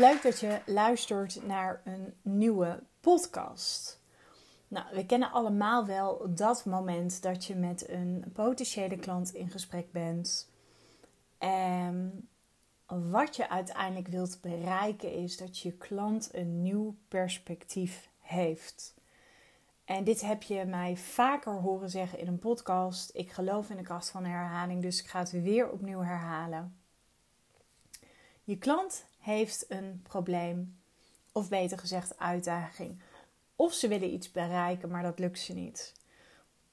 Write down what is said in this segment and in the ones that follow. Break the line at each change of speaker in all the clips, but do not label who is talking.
leuk dat je luistert naar een nieuwe podcast. Nou, we kennen allemaal wel dat moment dat je met een potentiële klant in gesprek bent. En wat je uiteindelijk wilt bereiken is dat je klant een nieuw perspectief heeft. En dit heb je mij vaker horen zeggen in een podcast. Ik geloof in de kracht van herhaling, dus ik ga het weer opnieuw herhalen. Je klant heeft een probleem, of beter gezegd uitdaging. Of ze willen iets bereiken, maar dat lukt ze niet.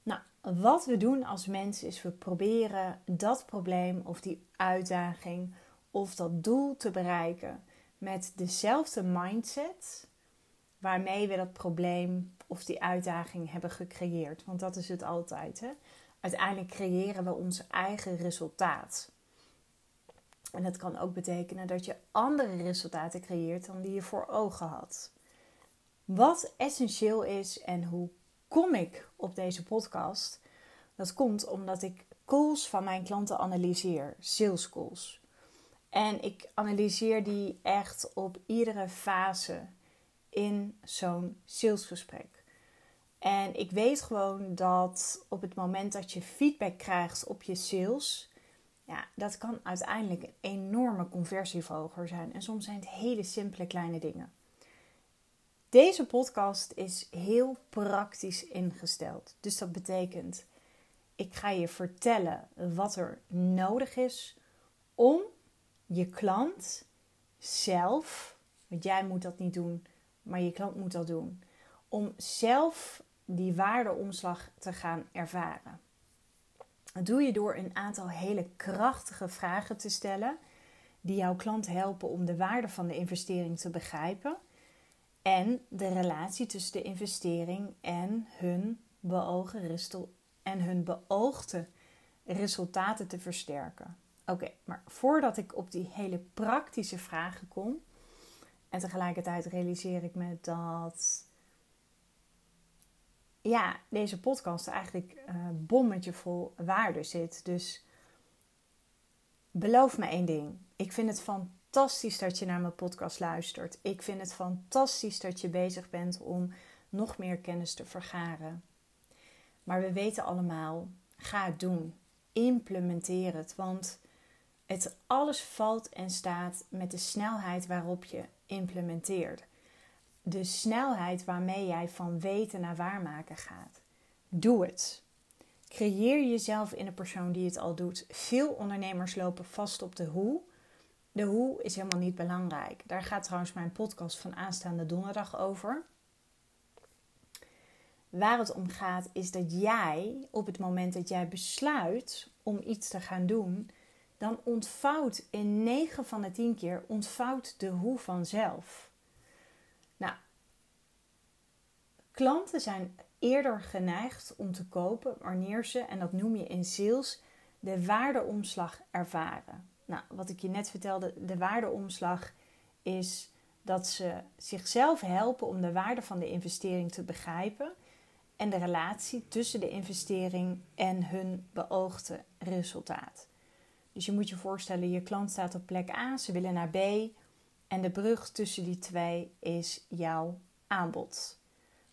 Nou, wat we doen als mensen is we proberen dat probleem of die uitdaging of dat doel te bereiken met dezelfde mindset waarmee we dat probleem of die uitdaging hebben gecreëerd. Want dat is het altijd. Hè? Uiteindelijk creëren we ons eigen resultaat. En dat kan ook betekenen dat je andere resultaten creëert dan die je voor ogen had. Wat essentieel is en hoe kom ik op deze podcast? Dat komt omdat ik calls van mijn klanten analyseer, sales calls. En ik analyseer die echt op iedere fase in zo'n salesgesprek. En ik weet gewoon dat op het moment dat je feedback krijgt op je sales, ja, dat kan uiteindelijk een enorme conversieverhoger zijn. En soms zijn het hele simpele kleine dingen. Deze podcast is heel praktisch ingesteld. Dus dat betekent, ik ga je vertellen wat er nodig is om je klant zelf, want jij moet dat niet doen, maar je klant moet dat doen, om zelf die waardeomslag te gaan ervaren. Dat doe je door een aantal hele krachtige vragen te stellen die jouw klant helpen om de waarde van de investering te begrijpen en de relatie tussen de investering en hun, en hun beoogde resultaten te versterken. Oké, maar voordat ik op die hele praktische vragen kom, en tegelijkertijd realiseer ik me dat ja, deze podcast eigenlijk uh, bommetje vol waarde zit. Dus beloof me één ding. Ik vind het fantastisch dat je naar mijn podcast luistert. Ik vind het fantastisch dat je bezig bent om nog meer kennis te vergaren. Maar we weten allemaal, ga het doen. Implementeer het. Want het alles valt en staat met de snelheid waarop je implementeert de snelheid waarmee jij van weten naar waarmaken gaat. Doe het. Creëer jezelf in een persoon die het al doet. Veel ondernemers lopen vast op de hoe. De hoe is helemaal niet belangrijk. Daar gaat trouwens mijn podcast van aanstaande donderdag over. Waar het om gaat is dat jij op het moment dat jij besluit om iets te gaan doen, dan ontvouwt in 9 van de 10 keer ontvouwt de hoe vanzelf. Klanten zijn eerder geneigd om te kopen wanneer ze, en dat noem je in sales, de waardeomslag ervaren. Nou, wat ik je net vertelde, de waardeomslag is dat ze zichzelf helpen om de waarde van de investering te begrijpen en de relatie tussen de investering en hun beoogde resultaat. Dus je moet je voorstellen, je klant staat op plek A, ze willen naar B en de brug tussen die twee is jouw aanbod.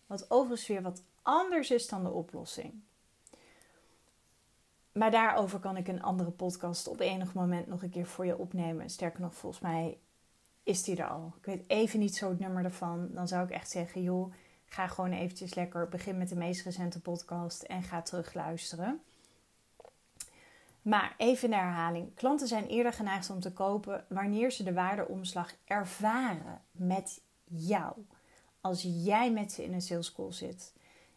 Wat overigens weer wat anders is dan de oplossing. Maar daarover kan ik een andere podcast op enig moment nog een keer voor je opnemen. Sterker nog, volgens mij is die er al. Ik weet even niet zo het nummer ervan. Dan zou ik echt zeggen, joh, ga gewoon eventjes lekker. Begin met de meest recente podcast en ga terug luisteren. Maar even in herhaling. Klanten zijn eerder geneigd om te kopen wanneer ze de waardeomslag ervaren met jou als jij met ze in een sales call zit.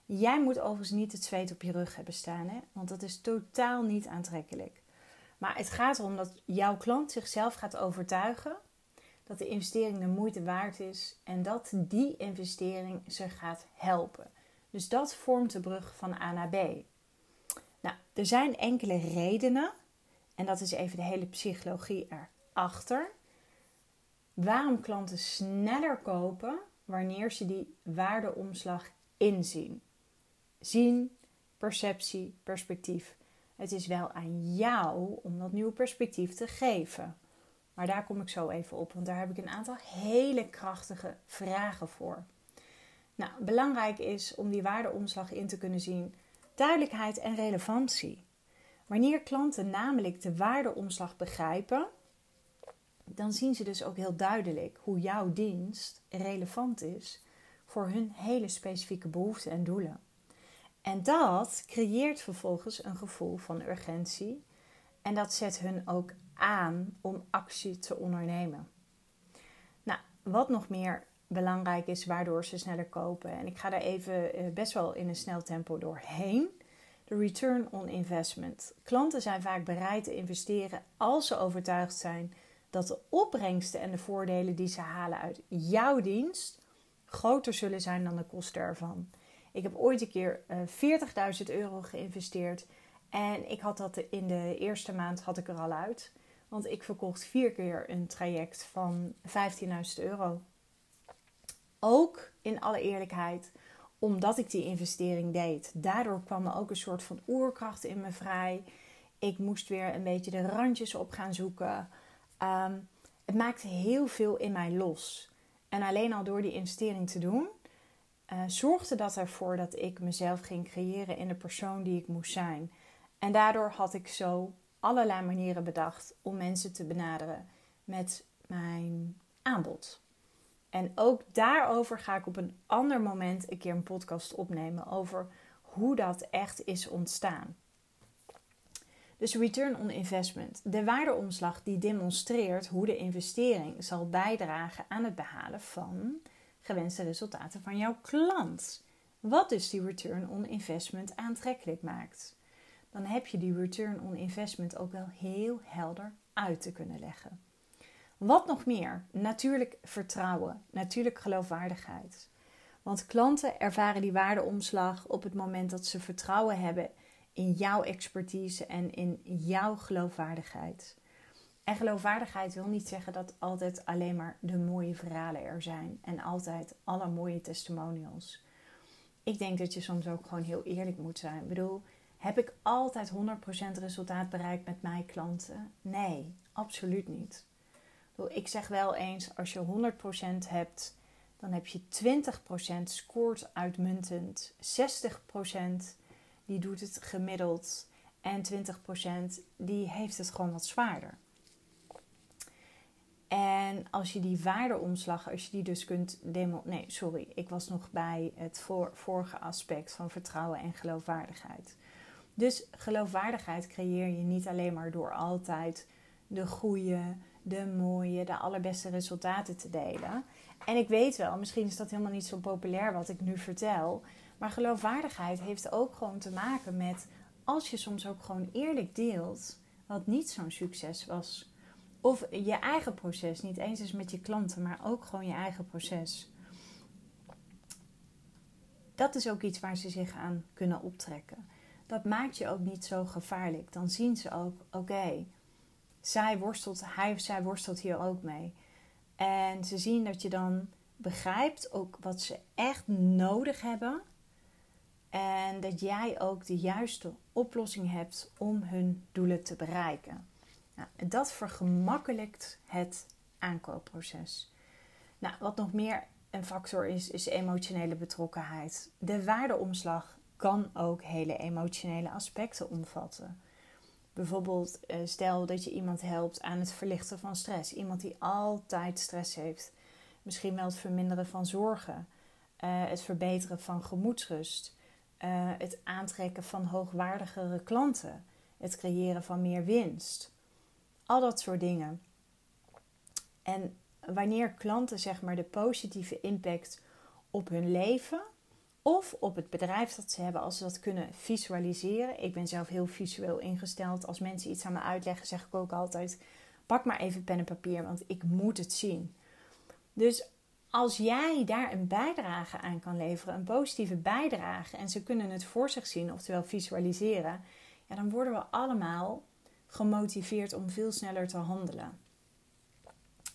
Jij moet overigens niet het zweet op je rug hebben staan, hè? want dat is totaal niet aantrekkelijk. Maar het gaat erom dat jouw klant zichzelf gaat overtuigen dat de investering de moeite waard is en dat die investering ze gaat helpen. Dus dat vormt de brug van A naar B. Nou, er zijn enkele redenen, en dat is even de hele psychologie erachter, waarom klanten sneller kopen wanneer ze die waardeomslag inzien. Zien, perceptie, perspectief. Het is wel aan jou om dat nieuwe perspectief te geven. Maar daar kom ik zo even op, want daar heb ik een aantal hele krachtige vragen voor. Nou, belangrijk is om die waardeomslag in te kunnen zien, duidelijkheid en relevantie. Wanneer klanten namelijk de waardeomslag begrijpen, dan zien ze dus ook heel duidelijk hoe jouw dienst relevant is voor hun hele specifieke behoeften en doelen. En dat creëert vervolgens een gevoel van urgentie en dat zet hun ook aan om actie te ondernemen. Nou, wat nog meer belangrijk is, waardoor ze sneller kopen. En ik ga daar even eh, best wel in een snel tempo doorheen. De return on investment. Klanten zijn vaak bereid te investeren als ze overtuigd zijn dat de opbrengsten en de voordelen die ze halen uit jouw dienst groter zullen zijn dan de kosten ervan. Ik heb ooit een keer uh, eh, 40.000 euro geïnvesteerd en ik had dat in de eerste maand had ik er al uit. Want ik verkocht vier keer een traject van 15.000 euro. Ook in alle eerlijkheid, omdat ik die investering deed. Daardoor kwam er ook een soort van oerkracht in me vrij. Ik moest weer een beetje de randjes op gaan zoeken. Ehm, het maakte heel veel in mij los. En alleen al door die investering te doen, uh, zorgde dat ervoor dat ik mezelf ging creëren in de persoon die ik moest zijn. En daardoor had ik zo allerlei manieren bedacht om mensen te benaderen met mijn aanbod. En ook daarover ga ik op een ander moment een keer een podcast opnemen over hoe dat echt is ontstaan. Dus return on investment. De waardeomslag die demonstreert hoe de investering zal bijdragen aan het behalen van gewenste resultaten van jouw klant. Wat dus die return on investment aantrekkelijk maakt. Dan heb je die return on investment ook wel heel helder uit te kunnen leggen. Wat nog meer? Natuurlijk vertrouwen, natuurlijk geloofwaardigheid. Want klanten ervaren die waardeomslag op het moment dat ze vertrouwen hebben in jouw expertise en in jouw geloofwaardigheid. En geloofwaardigheid wil niet zeggen dat altijd alleen maar de mooie verhalen er zijn en altijd alle mooie testimonials. Ik denk dat je soms ook gewoon heel eerlijk moet zijn. Ik bedoel, heb ik altijd 100% resultaat bereikt met mijn klanten? Nee, absoluut niet. Ik zeg wel eens, als je 100% hebt, dan heb je 20% scoort uitmuntend, 60% die doet het gemiddeld en 20% die heeft het gewoon wat zwaarder. En als je die waardeomslag, als je die dus kunt demo. Nee, sorry, ik was nog bij het vorige aspect van vertrouwen en geloofwaardigheid. Dus geloofwaardigheid creëer je niet alleen maar door altijd de goede, de mooie, de allerbeste resultaten te delen. En ik weet wel, misschien is dat helemaal niet zo populair wat ik nu vertel. Maar geloofwaardigheid heeft ook gewoon te maken met als je soms ook gewoon eerlijk deelt wat niet zo'n succes was. Of je eigen proces, niet eens eens met je klanten, maar ook gewoon je eigen proces. Dat is ook iets waar ze zich aan kunnen optrekken. Dat maakt je ook niet zo gevaarlijk. Dan zien ze ook, oké, zij worstelt, hij of zij worstelt hier ook mee. En ze zien dat je dan begrijpt ook wat ze echt nodig hebben. En dat jij ook de juiste oplossing hebt om hun doelen te bereiken. Nou, dat vergemakkelijkt het aankoopproces. Nou, wat nog meer een factor is, is emotionele betrokkenheid. De waardeomslag kan ook hele emotionele aspecten omvatten. Bijvoorbeeld, eh, stel dat je iemand helpt aan het verlichten van stress. Iemand die altijd stress heeft. Misschien wel het verminderen van zorgen. Eh, het verbeteren van gemoedsrust. Eh, het aantrekken van hoogwaardigere klanten. Het creëren van meer winst. Al dat soort dingen. En wanneer klanten zeg maar de positieve impact op hun leven of op het bedrijf dat ze hebben, als ze dat kunnen visualiseren. Ik ben zelf heel visueel ingesteld. Als mensen iets aan me uitleggen, zeg ik ook altijd: pak maar even pen en papier, want ik moet het zien. Dus als jij daar een bijdrage aan kan leveren, een positieve bijdrage, en ze kunnen het voor zich zien, oftewel visualiseren, ja, dan worden we allemaal gemotiveerd om veel sneller te handelen.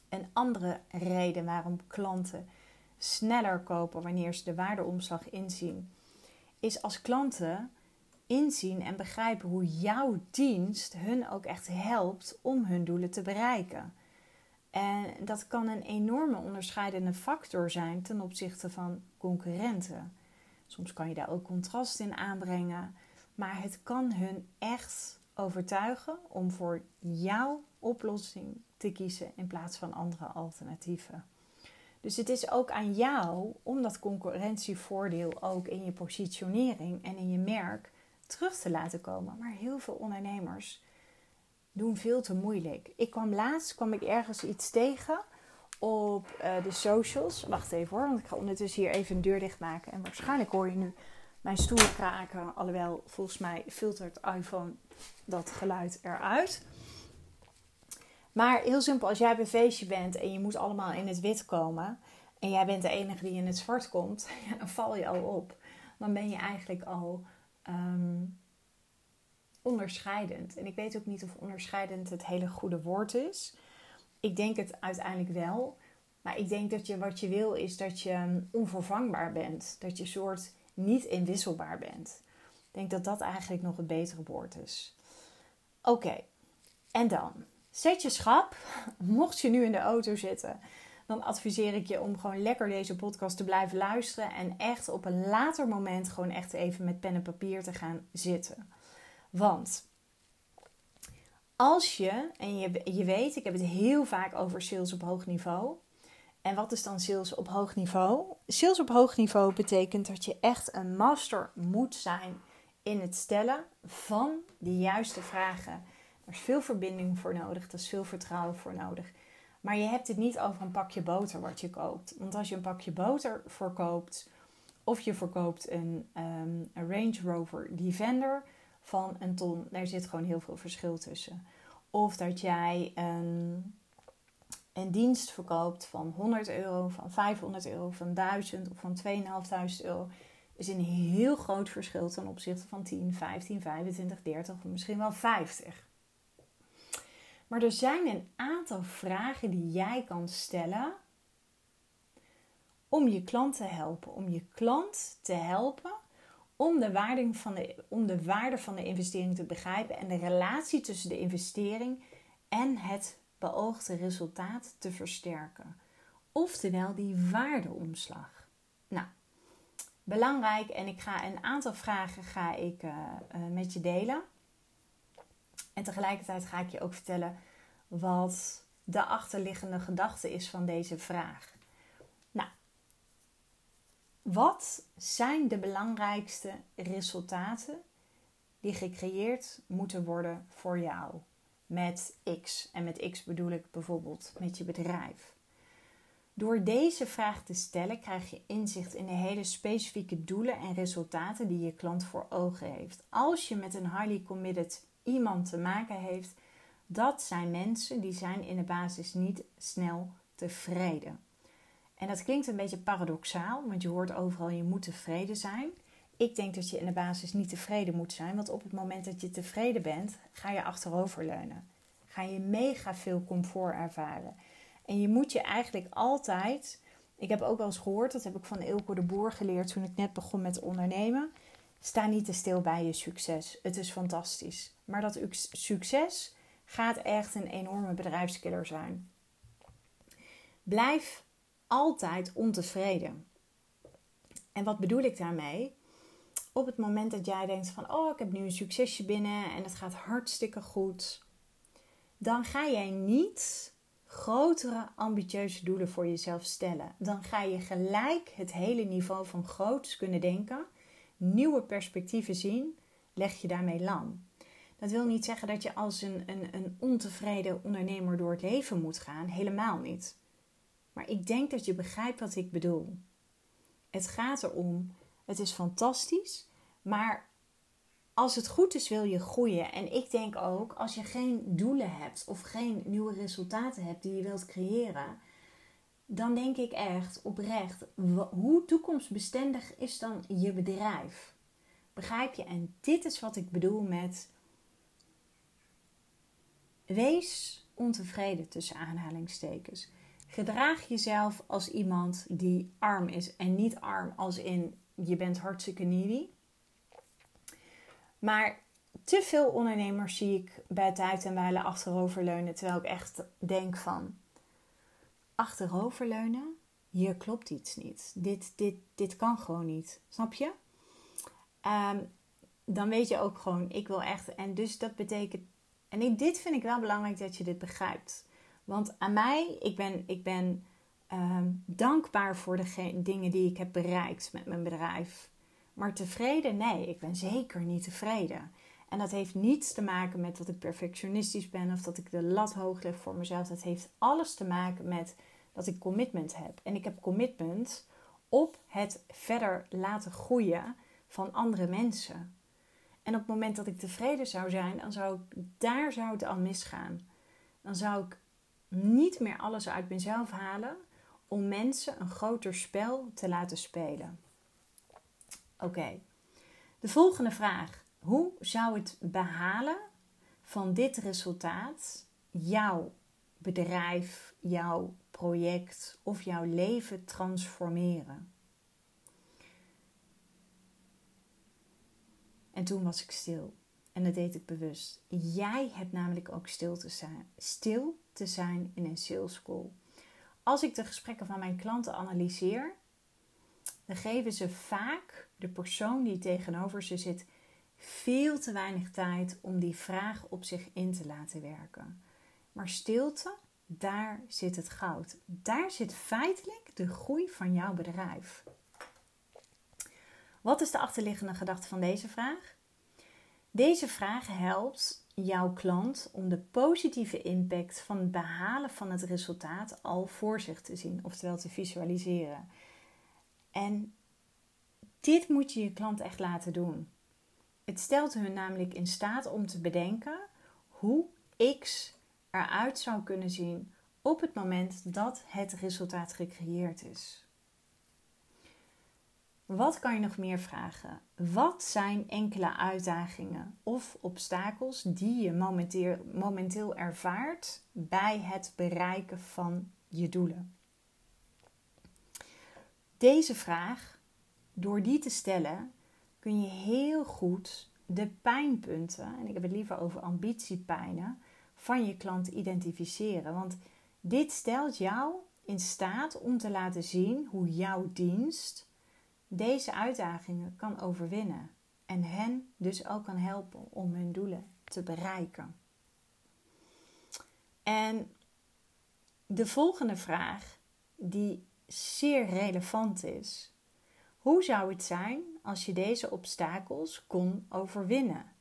Een andere reden waarom klanten sneller kopen wanneer ze de waardeomslag inzien, is als klanten inzien en begrijpen hoe jouw dienst hun ook echt helpt om hun doelen te bereiken. En dat kan een enorme onderscheidende factor zijn ten opzichte van concurrenten. Soms kan je daar ook contrast in aanbrengen, maar het kan hun echt overtuigen om voor jouw oplossing te kiezen in plaats van andere alternatieven. Dus het is ook aan jou om dat concurrentievoordeel ook in je positionering en in je merk terug te laten komen. Maar heel veel ondernemers doen veel te moeilijk. Ik kwam laatst kwam ik ergens iets tegen op uh, de socials. Wacht even hoor, want ik ga ondertussen hier even een deur dichtmaken. En waarschijnlijk hoor je nu mijn stoel kraken. Alhoewel, volgens mij filtert iPhone dat geluid eruit. Maar heel simpel, als jij op een feestje bent en je moet allemaal in het wit komen. En jij bent de enige die in het zwart komt. Dan val je al op. Dan ben je eigenlijk al Ehm, onderscheidend. En ik weet ook niet of onderscheidend het hele goede woord is. Ik denk het uiteindelijk wel. Maar ik denk dat je wat je wil is dat je onvervangbaar bent. Dat je soort niet inwisselbaar bent. Ik denk dat dat eigenlijk nog het betere woord is. Oké, en dan. Zet je schap. Mocht je nu in de auto zitten dan adviseer ik je om gewoon lekker deze podcast te blijven luisteren. En echt op een later moment gewoon echt even met pen en papier te gaan zitten. Want als je, en je, je weet, ik heb het heel vaak over sales op hoog niveau. En wat is dan sales op hoog niveau? Sales op hoog niveau betekent dat je echt een master moet zijn in het stellen van de juiste vragen. Er is veel verbinding voor nodig, er is veel vertrouwen voor nodig. Maar je hebt het niet over een pakje boter wat je koopt. Want als je een pakje boter verkoopt, of je verkoopt een, um, een Range Rover Defender van een ton, daar zit gewoon heel veel verschil tussen. Of dat jij een, een dienst verkoopt van 100 euro, van 500 euro, van 1000 of van 2500 euro. Is een heel groot verschil ten opzichte van 10, 15, 25, 30 of misschien wel 50. Maar er zijn een aantal vragen die jij kan stellen om je klant te helpen. Om je klant te helpen om de, waarde van de, om de waarde van de investering te begrijpen en de relatie tussen de investering en het beoogde resultaat te versterken. Oftewel die waardeomslag. Nou, belangrijk en ik ga een aantal vragen ga ik, uh, uh, met je delen. En tegelijkertijd ga ik je ook vertellen wat de achterliggende gedachte is van deze vraag. Nou, wat zijn de belangrijkste resultaten die gecreëerd moeten worden voor jou met X? En met X bedoel ik bijvoorbeeld met je bedrijf. Door deze vraag te stellen krijg je inzicht in de hele specifieke doelen en resultaten die je klant voor ogen heeft. Als je met een highly committed iemand te maken heeft, dat zijn mensen die zijn in de basis niet snel tevreden. En dat klinkt een beetje paradoxaal, want je hoort overal je moet tevreden zijn. Ik denk dat je in de basis niet tevreden moet zijn, want op het moment dat je tevreden bent, ga je achteroverleunen. Ga je mega veel comfort ervaren. En je moet je eigenlijk altijd, ik heb ook wel eens gehoord, dat heb ik van Ilko de Boer geleerd toen ik net begon met ondernemen. Sta niet te stil bij je succes. Het is fantastisch. Maar dat succes gaat echt een enorme bedrijfskiller zijn. Blijf altijd ontevreden. En wat bedoel ik daarmee? Op het moment dat jij denkt van, oh, ik heb nu een succesje binnen en het gaat hartstikke goed, dan ga jij niet grotere ambitieuze doelen voor jezelf stellen. Dan ga je gelijk het hele niveau van groots kunnen denken nieuwe perspectieven zien, leg je daarmee lam. Dat wil niet zeggen dat je als een, een, een ontevreden ondernemer door het leven moet gaan. Helemaal niet. Maar ik denk dat je begrijpt wat ik bedoel. Het gaat erom, het is fantastisch, maar als het goed is wil je groeien. En ik denk ook, als je geen doelen hebt of geen nieuwe resultaten hebt die je wilt creëren, dan denk ik echt oprecht, hoe toekomstbestendig is dan je bedrijf? Begrijp je? En dit is wat ik bedoel met wees ontevreden tussen aanhalingstekens. Gedraag jezelf als iemand die arm is. En niet arm als in je bent hartstikke needy. Maar te veel ondernemers zie ik bij tijd en wijle achteroverleunen. Terwijl ik echt denk van... Achteroverleunen? Hier klopt iets niet. Dit, dit, dit kan gewoon niet. Snap je? Ehm, dan weet je ook gewoon, ik wil echt... En dus dat betekent... En dit vind ik wel belangrijk dat je dit begrijpt. Want aan mij, ik ben, ik ben ehm, dankbaar voor de dingen die ik heb bereikt met mijn bedrijf. Maar tevreden? Nee, ik ben zeker niet tevreden. En dat heeft niets te maken met dat ik perfectionistisch ben of dat ik de lat hoog leg voor mezelf. Dat heeft alles te maken met dat ik commitment heb. En ik heb commitment op het verder laten groeien van andere mensen. En op het moment dat ik tevreden zou zijn, dan zou ik, daar zou het al misgaan. Dan zou ik niet meer alles uit mezelf halen om mensen een groter spel te laten spelen. Oké, de volgende vraag. Hoe zou het behalen van dit resultaat jouw bedrijf, jouw project of jouw leven transformeren? En toen was ik stil. En dat deed ik bewust. Jij hebt namelijk ook stil te zijn. Stil te zijn in een sales school. Als ik de gesprekken van mijn klanten analyseer, dan geven ze vaak de persoon die tegenover ze zit veel te weinig tijd om die vraag op zich in te laten werken. Maar stilte, daar zit het goud. Daar zit feitelijk de groei van jouw bedrijf. Wat is de achterliggende gedachte van deze vraag? Deze vraag helpt jouw klant om de positieve impact van het behalen van het resultaat al voor zich te zien, oftewel te visualiseren. En dit moet je je klant echt laten doen. Het stelt hun namelijk in staat om te bedenken hoe X eruit zou kunnen zien op het moment dat het resultaat gecreëerd is. Wat kan je nog meer vragen? Wat zijn enkele uitdagingen of obstakels die je momenteel, momenteel ervaart bij het bereiken van je doelen? Deze vraag, door die te stellen, kun je heel goed de pijnpunten, en ik heb het liever over ambitiepijnen, van je klant identificeren. Want dit stelt jou in staat om te laten zien hoe jouw dienst deze uitdagingen kan overwinnen en hen dus ook kan helpen om hun doelen te bereiken. En de volgende vraag, die zeer relevant is: hoe zou het zijn als je deze obstakels kon overwinnen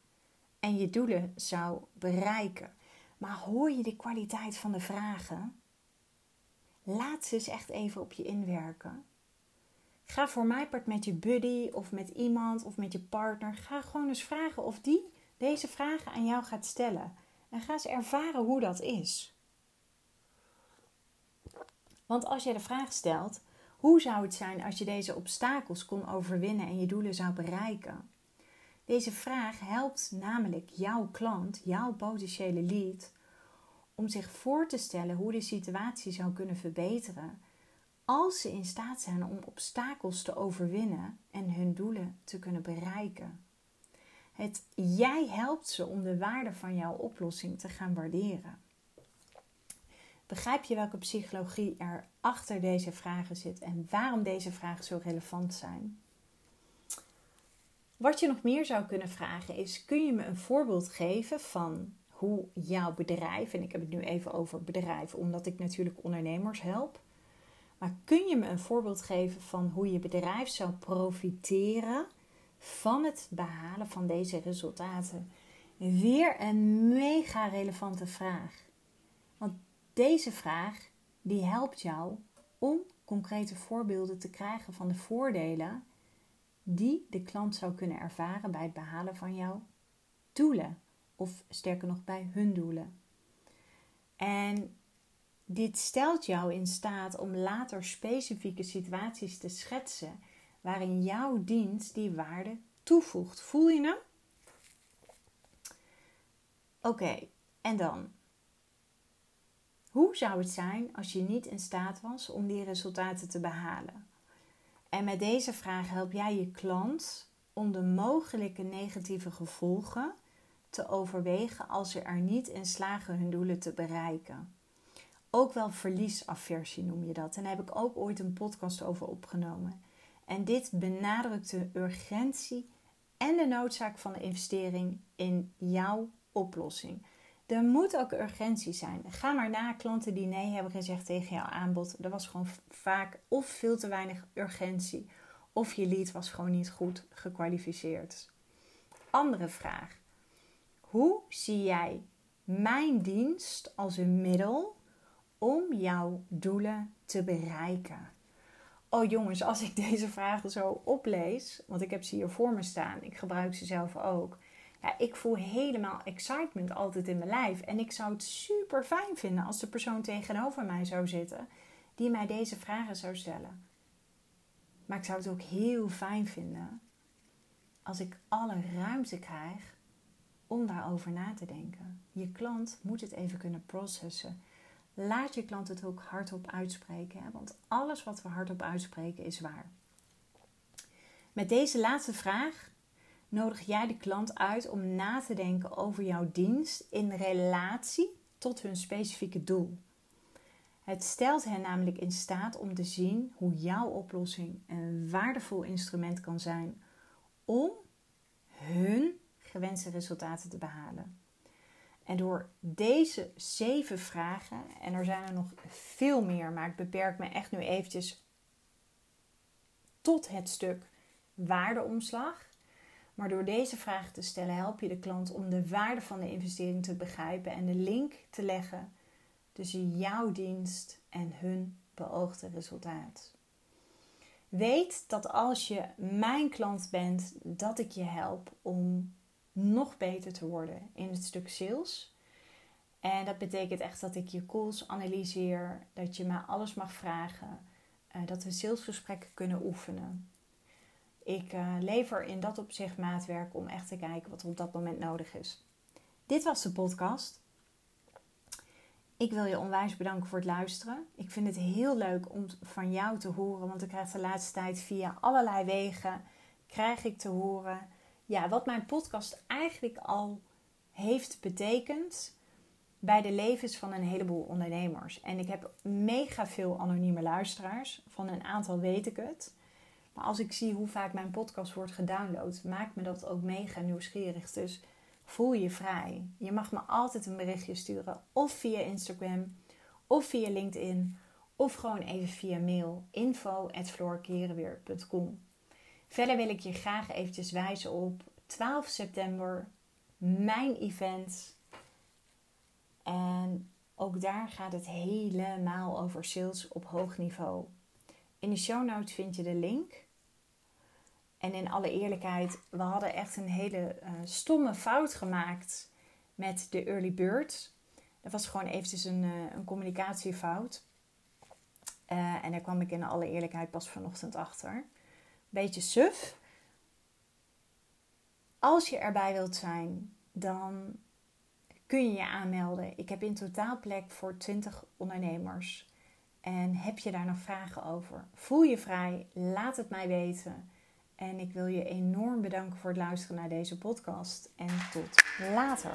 en je doelen zou bereiken? Maar hoor je de kwaliteit van de vragen? Laat ze eens echt even op je inwerken. Ga voor mij part met je buddy of met iemand of met je partner. Ga gewoon eens vragen of die deze vragen aan jou gaat stellen. En ga eens ervaren hoe dat is. Want als je de vraag stelt: hoe zou het zijn als je deze obstakels kon overwinnen en je doelen zou bereiken? Deze vraag helpt namelijk jouw klant, jouw potentiële lead, om zich voor te stellen hoe de situatie zou kunnen verbeteren als ze in staat zijn om obstakels te overwinnen en hun doelen te kunnen bereiken. Het jij helpt ze om de waarde van jouw oplossing te gaan waarderen. Begrijp je welke psychologie er achter deze vragen zit en waarom deze vragen zo relevant zijn? Wat je nog meer zou kunnen vragen is: kun je me een voorbeeld geven van hoe jouw bedrijf, en ik heb het nu even over bedrijf, omdat ik natuurlijk ondernemers help, maar kun je me een voorbeeld geven van hoe je bedrijf zou profiteren van het behalen van deze resultaten? Weer een mega relevante vraag. Want deze vraag die helpt jou om concrete voorbeelden te krijgen van de voordelen die de klant zou kunnen ervaren bij het behalen van jouw doelen. Of sterker nog, bij hun doelen. En dit stelt jou in staat om later specifieke situaties te schetsen waarin jouw dienst die waarde toevoegt. Voel je hem? Oké, en dan. Hoe zou het zijn als je niet in staat was om die resultaten te behalen? En met deze vraag help jij je klant om de mogelijke negatieve gevolgen te overwegen als ze er niet in slagen hun doelen te bereiken. Ook wel verliesaversie noem je dat. En daar heb ik ook ooit een podcast over opgenomen. En dit benadrukt de urgentie en de noodzaak van de investering in jouw oplossing. Er moet ook urgentie zijn. Ga maar na klanten die nee hebben gezegd tegen jouw aanbod. Er was gewoon vaak of veel te weinig urgentie, of je lead was gewoon niet goed gekwalificeerd. Andere vraag. Hoe zie jij mijn dienst als een middel om jouw doelen te bereiken? Oh jongens, als ik deze vragen zo oplees, want ik heb ze hier voor me staan, ik gebruik ze zelf ook. Ja, ik voel helemaal excitement altijd in mijn lijf. En ik zou het super fijn vinden als de persoon tegenover mij zou zitten die mij deze vragen zou stellen. Maar ik zou het ook heel fijn vinden als ik alle ruimte krijg om daarover na te denken. Je klant moet het even kunnen processen. Laat je klant het ook hardop uitspreken, hè? want alles wat we hardop uitspreken is waar. Met deze laatste vraag nodig jij de klant uit om na te denken over jouw dienst in relatie tot hun specifieke doel. Het stelt hen namelijk in staat om te zien hoe jouw oplossing een waardevol instrument kan zijn om hun gewenste resultaten te behalen. En door deze zeven vragen, en er zijn er nog veel meer, maar ik beperk me echt nu eventjes tot het stuk waardeomslag. Maar door deze vragen te stellen help je de klant om de waarde van de investering te begrijpen en de link te leggen tussen jouw dienst en hun beoogde resultaat. Weet dat als je mijn klant bent, dat ik je help om nog beter te worden in het stuk sales. En dat betekent echt dat ik je calls analyseer, dat je me alles mag vragen, eh, dat we salesgesprekken kunnen oefenen. Ik uh, lever in dat opzicht maatwerk om echt te kijken wat er op dat moment nodig is. Dit was de podcast. Ik wil je onwijs bedanken voor het luisteren. Ik vind het heel leuk om van jou te horen, want ik krijg de laatste tijd via allerlei wegen krijg ik te horen ja, wat mijn podcast eigenlijk al heeft betekend bij de levens van een heleboel ondernemers. En ik heb mega veel anonieme luisteraars. Van een aantal weet ik het. Maar als ik zie hoe vaak mijn podcast wordt gedownload, maakt me dat ook mega nieuwsgierig. Dus voel je vrij. Je mag me altijd een berichtje sturen. Of via Instagram, of via LinkedIn, of gewoon even via mail. info.floorkerenweer.com Verder wil ik je graag eventjes wijzen op 12 september, mijn event. En ook daar gaat het helemaal over sales op hoog niveau. In de show notes vind je de link. En in alle eerlijkheid, we hadden echt een hele uh, stomme fout gemaakt met de early bird. Dat was gewoon eventjes een, uh, een communicatiefout. Uh, en daar kwam ik in alle eerlijkheid pas vanochtend achter. Beetje suf. Als je erbij wilt zijn, dan kun je je aanmelden. Ik heb in totaal plek voor 20 ondernemers. En heb je daar nog vragen over? Voel je vrij, laat het mij weten. En ik wil je enorm bedanken voor het luisteren naar deze podcast. En tot later.